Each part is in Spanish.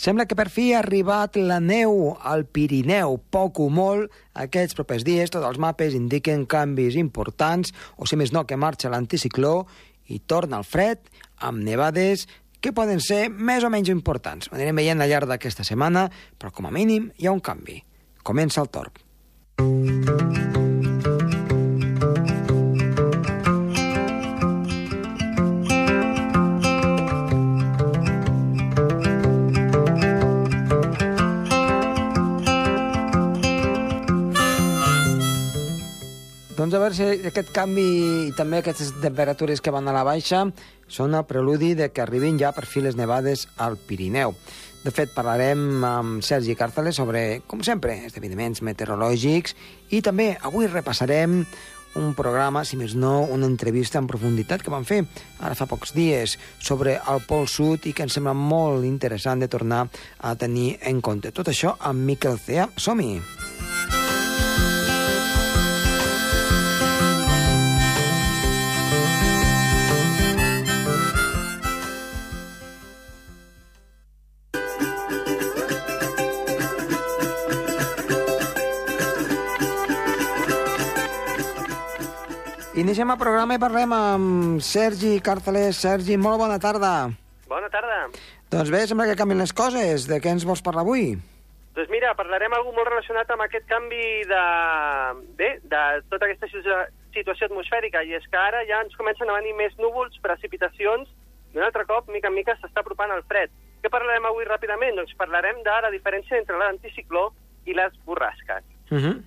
Sembla que per fi ha arribat la neu al Pirineu, poc o molt. Aquests propers dies tots els mapes indiquen canvis importants, o si més no que marxa l'anticicló i torna al fred amb nevades que poden ser més o menys importants. Ho anirem veient al llarg d'aquesta setmana, però com a mínim hi ha un canvi. Comença el torb. Doncs a veure si aquest canvi i també aquestes temperatures que van a la baixa són el preludi de que arribin ja per fi les nevades al Pirineu. De fet, parlarem amb Sergi Càrceles sobre, com sempre, esdeveniments meteorològics i també avui repassarem un programa, si més no, una entrevista en profunditat que vam fer ara fa pocs dies sobre el Pol Sud i que ens sembla molt interessant de tornar a tenir en compte. Tot això amb Miquel Cea. Som-hi! Iniciem el programa i parlem amb Sergi Càrceles. Sergi, molt bona tarda. Bona tarda. Doncs bé, sembla que canvien les coses. De què ens vols parlar avui? Doncs mira, parlarem algú molt relacionat amb aquest canvi de... Bé, de tota aquesta situació atmosfèrica, i és que ara ja ens comencen a venir més núvols, precipitacions, i un altre cop, mica en mica, s'està apropant al fred. Què parlarem avui ràpidament? Doncs parlarem de la diferència entre l'anticicló i les borrasques. Uh -huh.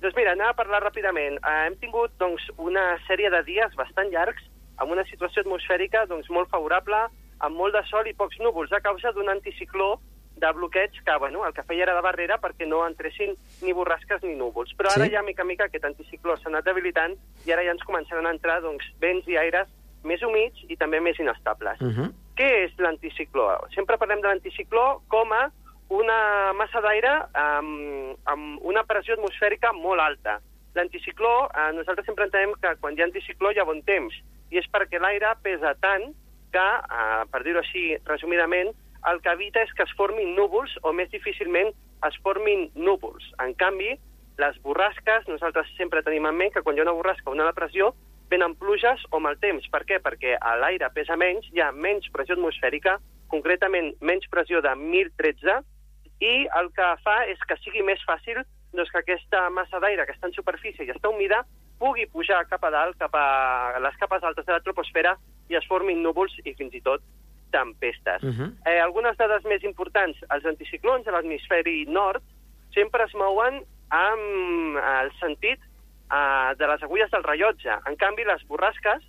Doncs mira, anem a parlar ràpidament. Eh, hem tingut doncs, una sèrie de dies bastant llargs amb una situació atmosfèrica doncs, molt favorable, amb molt de sol i pocs núvols, a causa d'un anticicló de bloqueig que bueno, el que feia era de barrera perquè no entressin ni borrasques ni núvols. Però ara Sí. ja, mica en mica, aquest anticicló s'ha anat debilitant i ara ja ens començaran a entrar doncs, vents i aires més humits i també més inestables. Uh -huh. Què és l'anticicló? Sempre parlem de l'anticicló com a una massa d'aire amb, amb una pressió atmosfèrica molt alta. L'anticicló, eh, nosaltres sempre entenem que quan hi ha anticicló hi ha bon temps, i és perquè l'aire pesa tant que, eh, per dir-ho així resumidament, el que evita és que es formin núvols o més difícilment es formin núvols. En canvi, les borrasques, nosaltres sempre tenim en ment que quan hi ha una borrasca o una depressió, venen pluges o mal temps. Per què? Perquè l'aire pesa menys, hi ha menys pressió atmosfèrica, concretament menys pressió de 1013, i el que fa és que sigui més fàcil doncs, que aquesta massa d'aire que està en superfície i està humida pugui pujar cap a dalt, cap a les capes altes de la troposfera i es formin núvols i fins i tot tempestes. Uh -huh. eh, algunes dades més importants. Els anticiclons a l'hemisferi nord sempre es mouen amb el sentit eh, de les agulles del rellotge. En canvi, les borrasques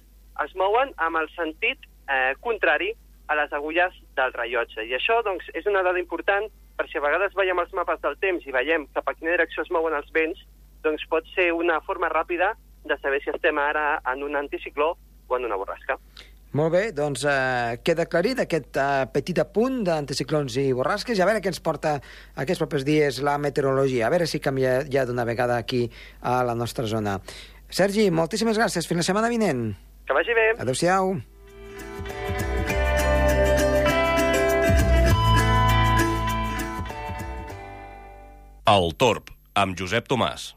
es mouen amb el sentit eh, contrari a les agulles del rellotge. I això doncs, és una dada important per si a vegades veiem els mapes del temps i veiem cap a quina direcció es mouen els vents, doncs pot ser una forma ràpida de saber si estem ara en un anticicló o en una borrasca. Molt bé, doncs eh, queda aclarit aquest eh, petit apunt d'anticiclons i borrasques i a veure què ens porta aquests propers dies la meteorologia, a veure si canvia ja d'una vegada aquí a la nostra zona. Sergi, moltíssimes gràcies. Fins la setmana vinent. Que vagi bé! Adéu-siau. El Torb, amb Josep Tomàs.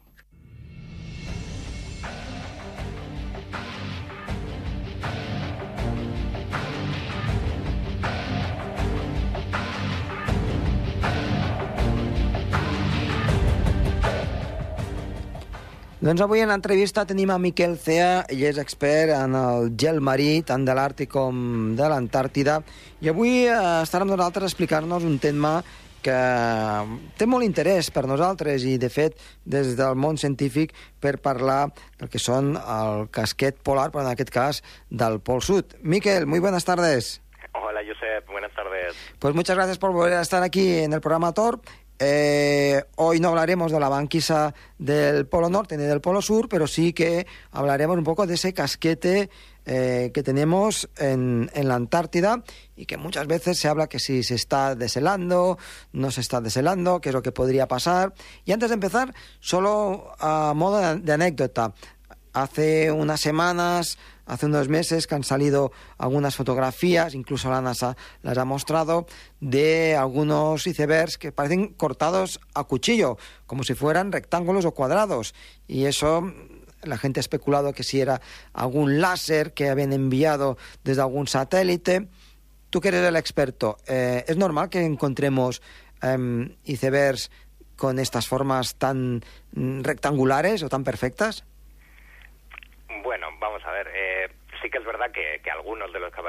Doncs avui en l'entrevista tenim a Miquel Cea, ell és expert en el gel marí, tant de l'Àrtic com de l'Antàrtida, i avui eh, estarà amb nosaltres a explicar-nos un tema que té molt interès per nosaltres i, de fet, des del món científic per parlar del que són el casquet polar, però en aquest cas del Pol Sud. Miquel, muy buenas tardes. Hola, Josep, buenas tardes. Pues muchas gracias por volver a estar aquí en el programa TOR. Eh, hoy no hablaremos de la banquisa del Polo Norte ni del Polo Sur, pero sí que hablaremos un poco de ese casquete eh, que tenemos en, en, la Antártida y que muchas veces se habla que si se está deshelando, no se está deshelando, qué es lo que podría pasar. Y antes de empezar, solo a modo de, de anécdota, hace unas semanas hace unos meses que han salido algunas fotografías, incluso la NASA las ha mostrado, de algunos icebergs que parecen cortados a cuchillo, como si fueran rectángulos o cuadrados. Y eso la gente ha especulado que si era algún láser que habían enviado desde algún satélite. Tú que eres el experto, eh, ¿es normal que encontremos em, icebergs con estas formas tan mm, rectangulares o tan perfectas? Bueno, vamos a ver. Eh, sí que es verdad que, algunos de los que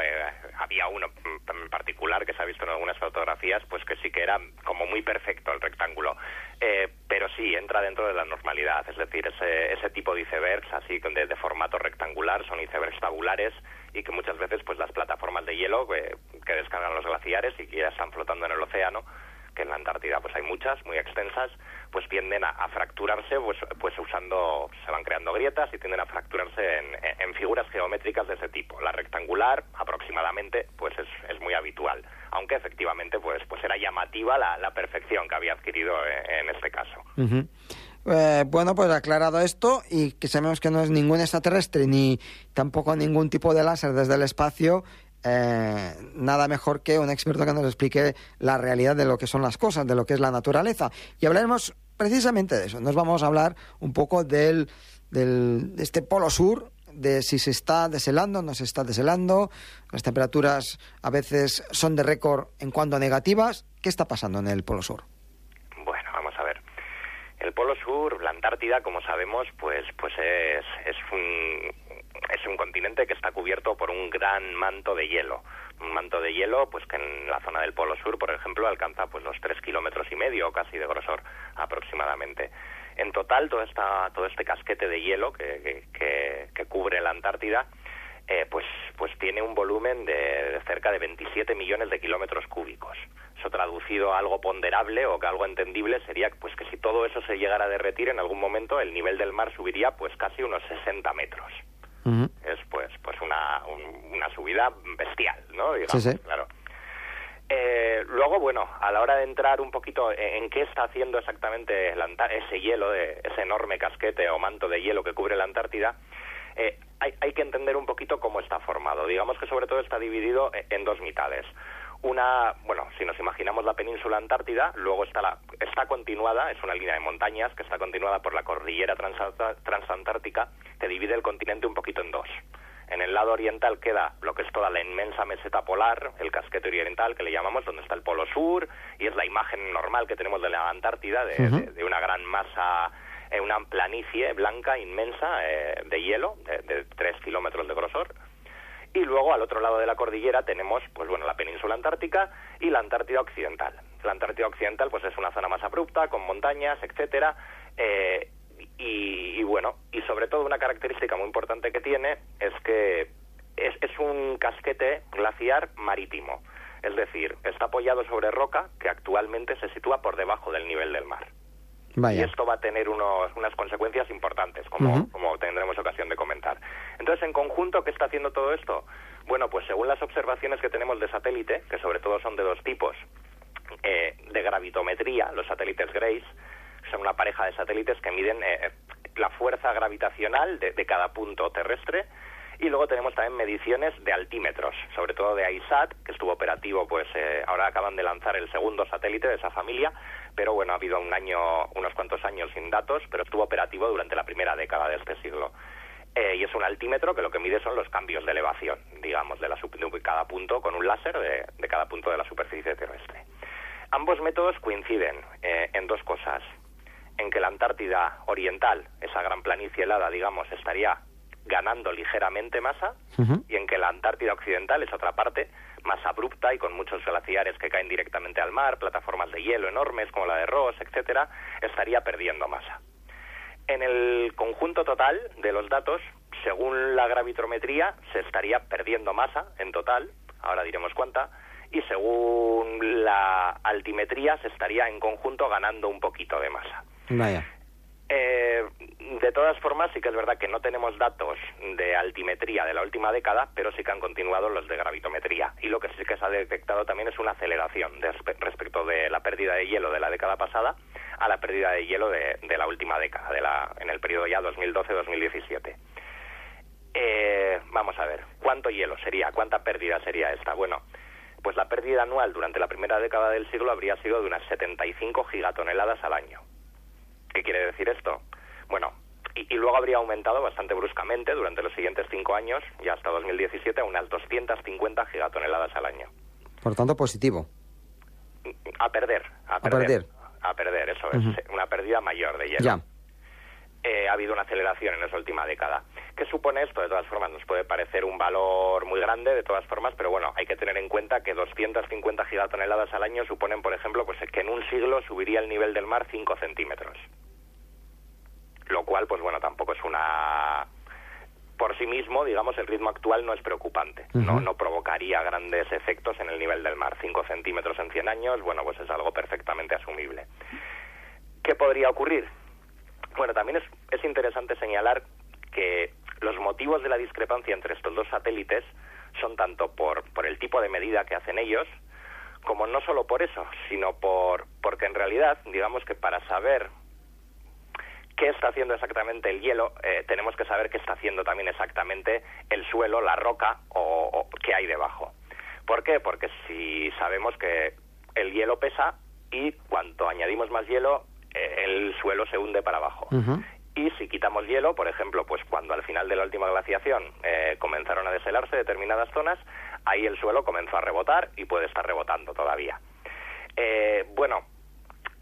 había uno en particular que se ha visto en algunas fotografías, pues que sí que era como muy perfecto el rectángulo. Eh, pero sí, entra dentro de la normalidad. Es decir, ese, ese tipo de icebergs así de, de formato rectangular son icebergs tabulares y que muchas veces pues las plataformas de hielo que, que descargan los glaciares y que ya están flotando en el océano que en la Antártida pues hay muchas, muy extensas, pues tienden a, fracturarse, pues, pues usando, se van creando grietas y tienden a fracturarse en, figuras geométricas de ese tipo. La rectangular, aproximadamente, pues es, es muy habitual, aunque efectivamente pues, pues era llamativa la, la perfección que había adquirido en, este caso. Eh, bueno, pues aclarado esto y que sabemos que no es ningún extraterrestre ni tampoco ningún tipo de láser desde el espacio, eh, nada mejor que un experto que nos explique la realidad de lo que son las cosas, de lo que es la naturaleza. Y hablaremos precisamente de eso. Nos vamos a hablar un poco del, del, de este polo sur, de si se está deshelando, no se está deshelando. Las temperaturas a veces son de récord en cuanto a negativas. ¿Qué está pasando en el polo sur? Bueno, vamos a ver. El polo sur, la Antártida, como sabemos, pues, pues es, es un es un continente que está cubierto por un gran manto de hielo. Un manto de hielo, pues que en la zona del Polo Sur, por ejemplo, alcanza pues los tres kilómetros y medio casi de grosor aproximadamente. En total, todo, esta, todo este casquete de hielo que, que, cubre la Antártida, eh, pues, pues tiene un volumen de, cerca de 27 millones de kilómetros cúbicos. Eso traducido a algo ponderable o que algo entendible sería pues que si todo eso se llegara a derretir en algún momento el nivel del mar subiría pues casi unos 60 metros. Es pues pues una, una subida bestial, ¿no? Digamos, claro. Eh, luego, bueno, a la hora de entrar un poquito en, qué está haciendo exactamente ese hielo, de, ese enorme casquete o manto de hielo que cubre la Antártida, eh, hay, hay, que entender un poquito cómo está formado. Digamos que sobre todo está dividido en dos mitades una, bueno, si nos imaginamos la península antártida, luego está, la, está continuada, es una línea de montañas que está continuada por la cordillera transantártica que divide el continente un poquito en dos. En el lado oriental queda lo que es toda la inmensa meseta polar, el casquete oriental que le llamamos, donde está el polo sur, y es la imagen normal que tenemos de la Antártida, de, una gran masa, eh, una planicie blanca inmensa eh, de hielo, de, de 3 kilómetros de grosor, y luego al otro lado de la cordillera tenemos, pues bueno, la península antártica y la Antártida occidental. La Antártida occidental, pues es una zona más abrupta, con montañas, etcétera, eh, y, bueno, y sobre todo una característica muy importante que tiene es que es, es un casquete glaciar marítimo. Es decir, está apoyado sobre roca que actualmente se sitúa por debajo del nivel del mar. Y esto va a tener unos, unas consecuencias importantes, como, como tendremos ocasión de comentar. Entonces, en conjunto, ¿qué está haciendo todo esto? Bueno, pues según las observaciones que tenemos de satélite, que sobre todo son de dos tipos, eh, de gravitometría, los satélites GRACE, son una pareja de satélites que miden eh, la fuerza gravitacional de, cada punto terrestre, y luego tenemos también mediciones de altímetros, sobre todo de ISAT, que estuvo operativo, pues eh, ahora acaban de lanzar el segundo satélite de esa familia, pero bueno, ha habido un año, unos cuantos años sin datos, pero estuvo operativo durante la primera década de este siglo. Eh, y es un altímetro que lo que mide son los cambios de elevación, digamos, de, la, de cada punto con un láser de, cada punto de la superficie terrestre. Ambos métodos coinciden eh, en dos cosas. En que la Antártida Oriental, esa gran planicie helada, digamos, estaría ganando ligeramente masa, y en que la Antártida Occidental es otra parte más abrupta y con muchos glaciares que caen directamente al mar, plataformas de hielo enormes como la de Ross, etcétera, estaría perdiendo masa. En el conjunto total de los datos, según la gravitrometría, se estaría perdiendo masa en total, ahora diremos cuánta, y según la altimetría se estaría en conjunto ganando un poquito de masa. Vaya. Eh, de todas formas, sí que es verdad que no tenemos datos de altimetría de la última década, pero sí que han continuado los de gravitometría. Y lo que sí que se ha detectado también es una aceleración respecto de la pérdida de hielo de la década pasada a la pérdida de hielo de, la última década, de la, en el periodo ya 2012-2017. Eh, vamos a ver, ¿cuánto hielo sería? ¿Cuánta pérdida sería esta? Bueno, pues la pérdida anual durante la primera década del siglo habría sido de unas 75 gigatoneladas al año. ¿Qué quiere decir esto? Bueno, y, y luego habría aumentado bastante bruscamente durante los siguientes cinco años, y hasta 2017, a unas 250 gigatoneladas al año. Por tanto, positivo. A perder, a A perder. A perder, eso es, una pérdida mayor de hielo. Ya. Eh, ha habido una aceleración en esa última década. ¿Qué supone esto? De todas formas, nos puede parecer un valor muy grande, de todas formas, pero bueno, hay que tener en cuenta que 250 gigatoneladas al año suponen, por ejemplo, pues que en un siglo subiría el nivel del mar 5 centímetros. Lo cual, pues bueno, tampoco es una... Por sí mismo, digamos, el ritmo actual no es preocupante. No, no provocaría grandes efectos en el nivel del mar. 5 centímetros en 100 años, bueno, pues es algo perfectamente asumible. ¿Qué podría ocurrir? Bueno, también es, es interesante señalar que los motivos de la discrepancia entre estos dos satélites son tanto por, por el tipo de medida que hacen ellos, como no solo por eso, sino por porque en realidad, digamos que para saber qué está haciendo exactamente el hielo, eh, tenemos que saber qué está haciendo también exactamente el suelo, la roca o, o qué hay debajo. ¿Por qué? Porque si sabemos que el hielo pesa y cuanto añadimos más hielo, eh, el suelo se hunde para abajo. Y si quitamos hielo, por ejemplo, pues cuando al final de la última glaciación eh, comenzaron a deshelarse determinadas zonas, ahí el suelo comenzó a rebotar y puede estar rebotando todavía. Eh, bueno,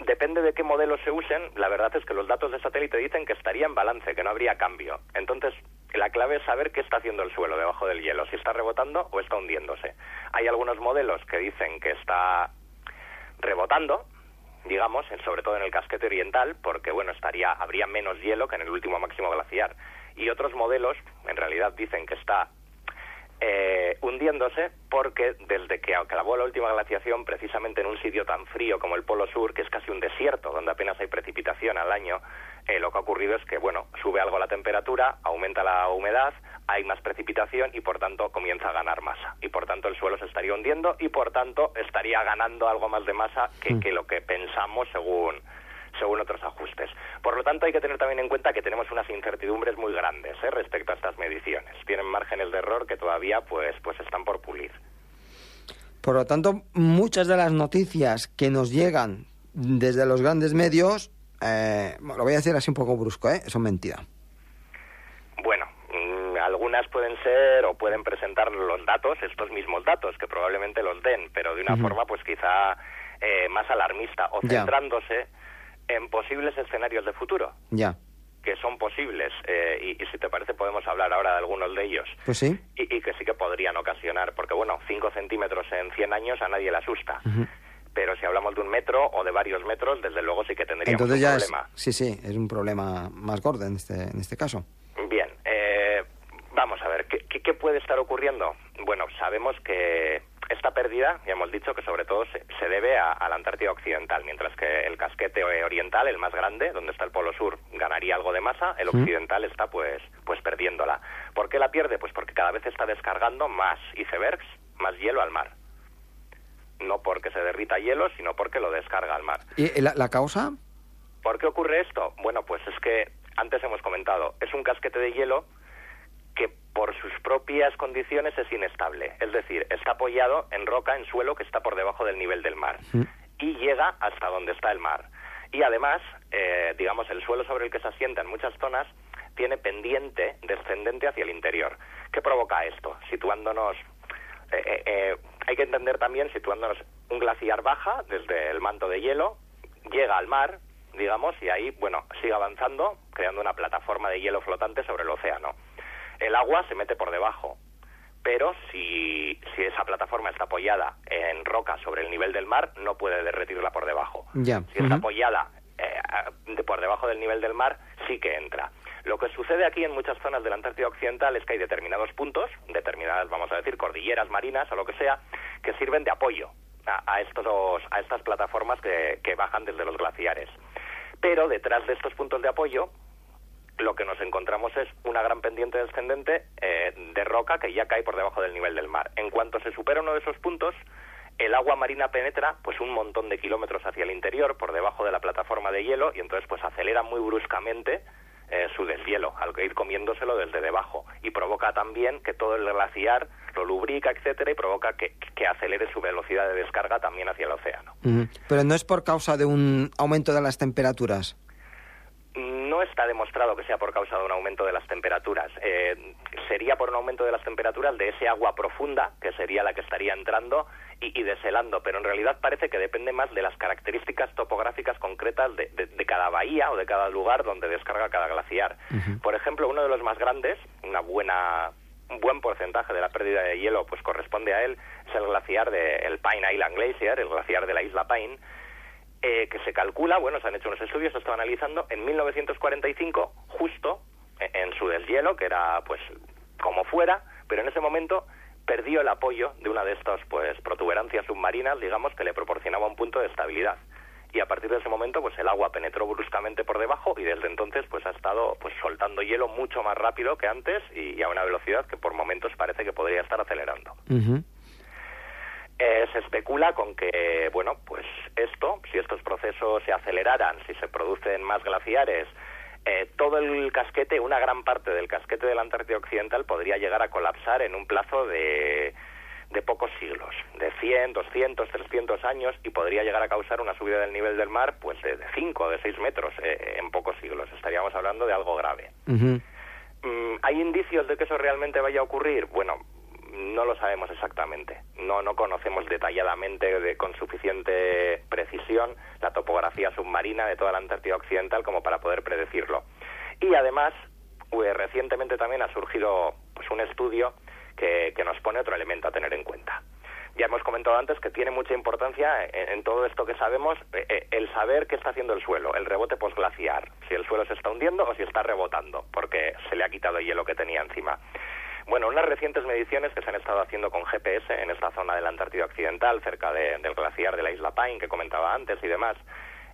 depende de qué modelos se usen, la verdad es que los datos de satélite dicen que estaría en balance, que no habría cambio. Entonces, la clave es saber qué está haciendo el suelo debajo del hielo, si está rebotando o está hundiéndose. Hay algunos modelos que dicen que está rebotando, digamos, sobre todo en el casquete oriental, porque bueno, estaría habría menos hielo que en el último máximo glaciar. Y otros modelos, en realidad, dicen que está eh, hundiéndose porque desde que acabó la última glaciación, precisamente en un sitio tan frío como el Polo Sur, que es casi un desierto, donde apenas hay precipitación al año, eh, lo que ha ocurrido es que, bueno, sube algo la temperatura, aumenta la humedad, hay más precipitación y, por tanto, comienza a ganar masa. Y, por tanto, el suelo se estaría hundiendo y, por tanto, estaría ganando algo más de masa que, que lo que pensamos según según otros ajustes. Por lo tanto, hay que tener también en cuenta que tenemos unas incertidumbres muy grandes ¿eh? respecto a estas mediciones. Tienen márgenes de error que todavía pues, pues están por pulir. Por lo tanto, muchas de las noticias que nos llegan desde los grandes medios, eh, lo voy a decir así un poco brusco, ¿eh? son mentira. Bueno, mm, algunas pueden ser o pueden presentar los datos, estos mismos datos, que probablemente los den, pero de una forma pues quizá eh, más alarmista o Ya. En posibles escenarios de futuro, Ya, que son posibles. eh, y, y si te parece podemos hablar ahora de algunos de ellos. pues sí. y, y que sí que podrían ocasionar, porque bueno, 5 centímetros en 100 años a nadie le asusta. Pero si hablamos de un metro o de varios metros, desde luego sí que tendríamos Entonces un ya es, problema. sí, sí, es un problema más gordo en este, en este caso. Bien, eh, vamos a ver, ¿qué, qué, qué puede estar ocurriendo? Bueno, sabemos que esta pérdida, ya hemos dicho que sobre todo se, se debe a, a la Antártida Occidental, mientras que el casquete oriental, el más grande, donde está el Polo Sur, ganaría algo de masa, el occidental está pues, pues perdiéndola. ¿Por qué la pierde? Pues porque cada vez está descargando más icebergs, más hielo al mar. No porque se derrita hielo, sino porque lo descarga al mar. ¿Y la, la causa? ¿Por qué ocurre esto? Bueno, pues es que antes hemos comentado, es un casquete de hielo que por sus propias condiciones es inestable. Es decir, está apoyado en roca, en suelo que está por debajo del nivel del mar. Mm. Y llega hasta donde está el mar. Y además, eh, digamos, el suelo sobre el que se asienta en muchas zonas tiene pendiente descendente hacia el interior. ¿Qué provoca esto? Situándonos eh, eh, eh, hay que entender también, situándonos, un glaciar baja desde el manto de hielo, llega al mar, digamos, y ahí, bueno, sigue avanzando, creando una plataforma de hielo flotante sobre el océano. El agua se mete por debajo, pero si, si esa plataforma está apoyada en roca sobre el nivel del mar, no puede derretirla por debajo. Si está apoyada eh, por debajo del nivel del mar, sí que entra. Lo que sucede aquí en muchas zonas de la Antártida Occidental es que hay determinados puntos, determinadas, vamos a decir, cordilleras marinas o lo que sea, que sirven de apoyo a, a estos, a estas plataformas que, que bajan desde los glaciares. Pero detrás de estos puntos de apoyo, lo que nos encontramos es una gran pendiente descendente eh, de roca que ya cae por debajo del nivel del mar. En cuanto se supera uno de esos puntos, el agua marina penetra pues un montón de kilómetros hacia el interior por debajo de la plataforma de hielo y entonces pues acelera muy bruscamente eh, su deshielo, al ir comiéndoselo desde debajo. Y provoca también que todo el glaciar lo lubrica, etcétera, y provoca que, que acelere su velocidad de descarga también hacia el océano. Pero no es por causa de un aumento de las temperaturas. No está demostrado que sea por causa de un aumento de las temperaturas. Eh, sería por un aumento de las temperaturas de ese agua profunda, que sería la que estaría entrando y, y deshelando, pero en realidad parece que depende más de las características topográficas concretas de, de- de cada bahía o de cada lugar donde descarga cada glaciar. Por ejemplo, uno de los más grandes, una buena un buen porcentaje de la pérdida de hielo pues corresponde a él, es el glaciar de el Pine Island Glacier, el glaciar de la isla Pine, eh, que se calcula, bueno, se han hecho unos estudios, se estaba analizando, en 1945, justo eh, en su deshielo, que era pues como fuera, pero en ese momento perdió el apoyo de una de estas pues protuberancias submarinas, digamos, que le proporcionaba un punto de estabilidad. Y a partir de ese momento, pues el agua penetró bruscamente por debajo y desde entonces, pues ha estado pues soltando hielo mucho más rápido que antes y, a una velocidad que por momentos parece que podría estar acelerando. Eh, se especula con que, bueno, pues esto, si estos procesos se aceleraran, si se producen más glaciares, eh, todo el casquete, una gran parte del casquete de la Antártida Occidental podría llegar a colapsar en un plazo de, de pocos siglos, de 100, 200, 300 años, y podría llegar a causar una subida del nivel del mar pues de 5 o de 6 metros eh, en pocos siglos. Estaríamos hablando de algo grave. Mm, ¿Hay indicios de que eso realmente vaya a ocurrir? Bueno, no lo sabemos exactamente. No, no conocemos detalladamente, de- con suficiente precisión, la topografía submarina de toda la Antártida Occidental como para poder predecirlo. Y además, eh, recientemente también ha surgido pues, un estudio que, que nos pone otro elemento a tener en cuenta. Ya hemos comentado antes que tiene mucha importancia en, todo esto que sabemos eh, eh, el saber qué está haciendo el suelo, el rebote posglaciar, si el suelo se está hundiendo o si está rebotando, porque se le ha quitado el hielo que tenía encima. Bueno, unas recientes mediciones que se han estado haciendo con GPS en esta zona de la Antártida Occidental, cerca de- del glaciar de la isla Pine que comentaba antes y demás,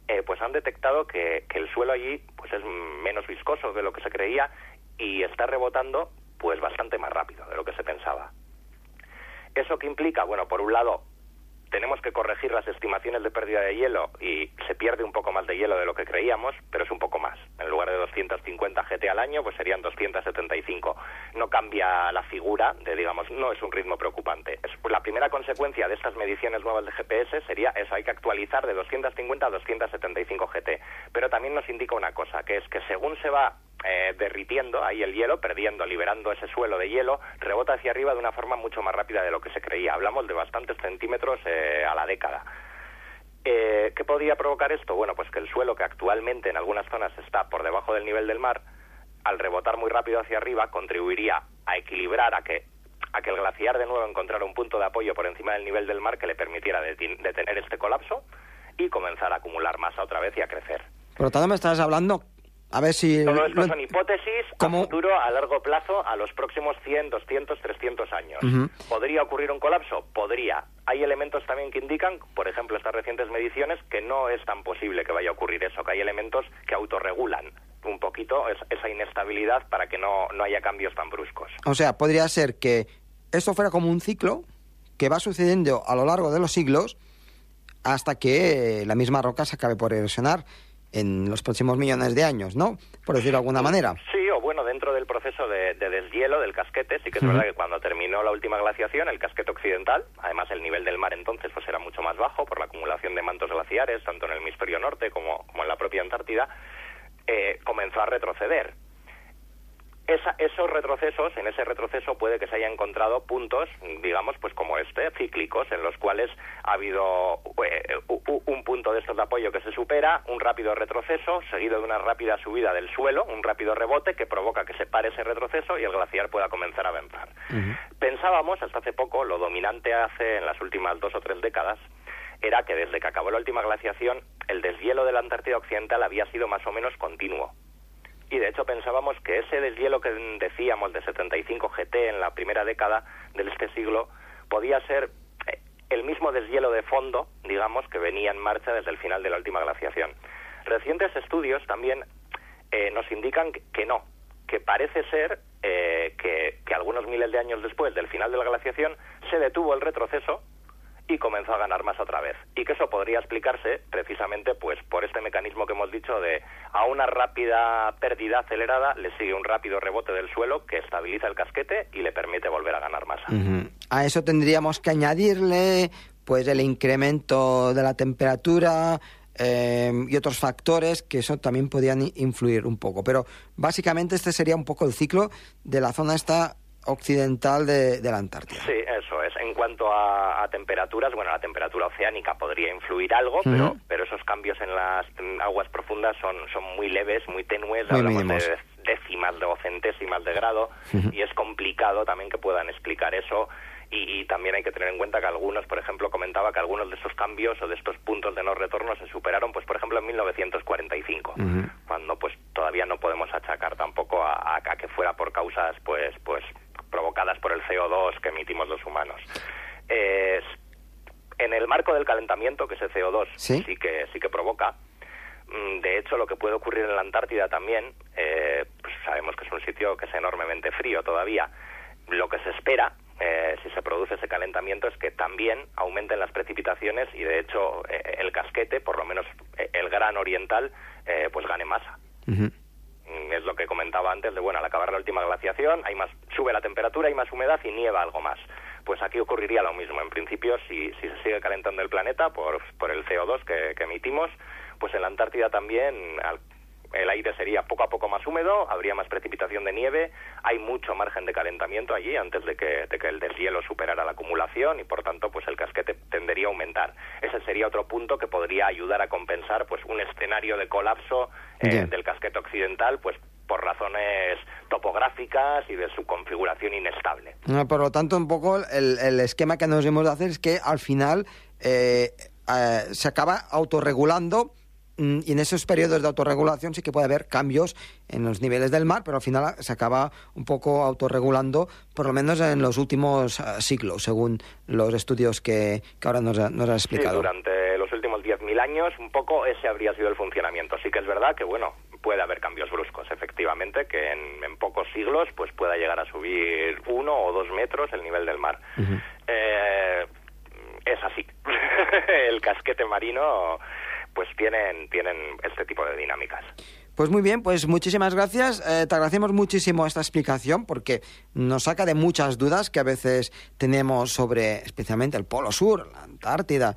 eh, pues han detectado que, que el suelo allí pues es menos viscoso de lo que se creía y está rebotando pues bastante más rápido de lo que se pensaba. ¿Eso qué implica? Bueno, por un lado, tenemos que corregir las estimaciones de pérdida de hielo y se pierde un poco más de hielo de lo que creíamos, pero es un poco más. En lugar de 250 GT al año, pues serían 275. No cambia la figura de, digamos, no es un ritmo preocupante. Es, pues, la primera consecuencia de estas mediciones nuevas de GPS sería eso, hay que actualizar de 250 a 275 GT. Pero también nos indica una cosa, que es que según se va eh, derritiendo ahí el hielo, perdiendo, liberando ese suelo de hielo, rebota hacia arriba de una forma mucho más rápida de lo que se creía. Hablamos de bastantes centímetros eh, a la década. Eh, ¿Qué podría provocar esto? Bueno, pues que el suelo que actualmente en algunas zonas está por debajo del nivel del mar, al rebotar muy rápido hacia arriba, contribuiría a equilibrar, a que, a que el glaciar de nuevo encontrara un punto de apoyo por encima del nivel del mar que le permitiera detener este colapso y comenzar a acumular masa otra vez y a crecer. Por lo me estás hablando, a ver si... Todo esto lo- son hipótesis ¿Cómo? a futuro, a largo plazo, a los próximos 100, 200, 300 años. ¿Podría ocurrir un colapso? Podría. Hay elementos también que indican, por ejemplo, estas recientes mediciones, que no es tan posible que vaya a ocurrir eso, que hay elementos que autorregulan un poquito es- esa inestabilidad para que no, no haya cambios tan bruscos. O sea, podría ser que esto fuera como un ciclo que va sucediendo a lo largo de los siglos hasta que la misma roca se acabe por erosionar en los próximos millones de años, ¿no? Por decirlo de alguna manera. Sí, o bueno, dentro del proceso de, de deshielo del casquete, sí que es verdad que cuando terminó la última glaciación, el casquete occidental, además el nivel del mar entonces pues era mucho más bajo por la acumulación de mantos glaciares, tanto en el hemisferio norte como, como en la propia Antártida, eh, comenzó a retroceder. Esa- esos retrocesos, en ese retroceso puede que se haya encontrado puntos, digamos, pues como este, cíclicos, en los cuales ha habido eh, un punto de estos de apoyo que se supera, un rápido retroceso, seguido de una rápida subida del suelo, un rápido rebote que provoca que se pare ese retroceso y el glaciar pueda comenzar a avanzar. Pensábamos, hasta hace poco, lo dominante hace en las últimas dos o tres décadas, era que desde que acabó la última glaciación, el deshielo de la Antártida Occidental había sido más o menos continuo. Y de hecho pensábamos que ese deshielo que decíamos de 75 GT en la primera década de este siglo podía ser eh, el mismo deshielo de fondo, digamos, que venía en marcha desde el final de la última glaciación. Recientes estudios también eh, nos indican que, no, que parece ser eh, que, que algunos miles de años después del final de la glaciación se detuvo el retroceso y comenzó a ganar más otra vez. Y que eso podría explicarse precisamente pues por este mecanismo que hemos dicho de a una rápida pérdida acelerada le sigue un rápido rebote del suelo que estabiliza el casquete y le permite volver a ganar masa. A eso tendríamos que añadirle pues el incremento de la temperatura, eh, y otros factores que eso también podían influir un poco. Pero básicamente este sería un poco el ciclo de la zona esta occidental de, la Antártida. Sí, es. En cuanto a, temperaturas, bueno, la temperatura oceánica podría influir algo, pero, pero esos cambios en las aguas profundas son, son muy leves, muy tenues, hablamos de décimas o centésimas de grado, y es complicado también que puedan explicar eso y, también hay que tener en cuenta que algunos, por ejemplo, comentaba que algunos de esos cambios o de estos puntos de no retorno se superaron, pues por ejemplo, en 1945, cuando pues todavía no podemos achacar tampoco a, que fuera por causas pues pues CO2 que emitimos los humanos. en el marco del calentamiento que ese CO2 ¿Sí? que sí que provoca, mm, de hecho, lo que puede ocurrir en la Antártida también, eh, pues sabemos que es un sitio que es enormemente frío todavía. Lo que se espera eh, si se produce ese calentamiento es que también aumenten las precipitaciones y de hecho eh, el casquete, por lo menos eh, el gran oriental, pues gane masa. Es lo que comentaba antes de, bueno, al acabar la última glaciación hay más, sube la temperatura, hay más humedad y nieva algo más. Pues aquí ocurriría lo mismo. En principio, si, si se sigue calentando el planeta por, por el CO2 que, que emitimos, pues en la Antártida también, al el aire sería poco a poco más húmedo, habría más precipitación de nieve, hay mucho margen de calentamiento allí antes de que, de que el deshielo superara la acumulación y por tanto pues el casquete tendería a aumentar. Ese sería otro punto que podría ayudar a compensar pues un escenario de colapso eh, del casquete occidental pues por razones topográficas y de su configuración inestable. por lo tanto, un poco el, esquema que nos hemos de hacer es que al final eh, eh, se acaba autorregulando y en esos periodos de autorregulación sí que puede haber cambios en los niveles del mar, pero al final se acaba un poco autorregulando, por lo menos en los últimos eh, siglos, según los estudios que, ahora nos, nos has explicado. Sí, durante los últimos 10.000 años, un poco ese habría sido el funcionamiento. Sí que es verdad que, bueno, puede haber cambios bruscos, efectivamente, que en, pocos siglos pues pueda llegar a subir uno o dos metros el nivel del mar. Eh, es así. el casquete marino pues tienen, tienen este tipo de dinámicas. Pues muy bien, pues muchísimas gracias. Eh, te agradecemos muchísimo esta explicación porque nos saca de muchas dudas que a veces tenemos sobre especialmente el Polo Sur, la Antártida,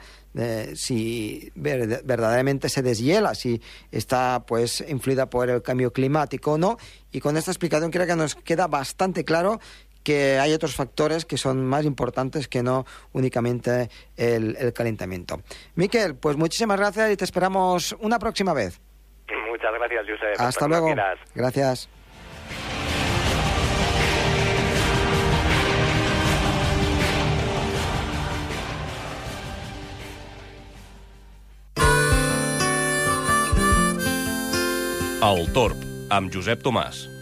si verdaderamente se deshiela, si está pues influida por el cambio climático o no. Y con esta explicación creo que nos queda bastante claro que hay otros factores que son más importantes que no únicamente el, calentamiento. Miquel, pues muchísimas gracias y te esperamos una próxima vez. Muchas gracias, Josep. Hasta luego. Gracias. El Torb, amb Josep Tomàs.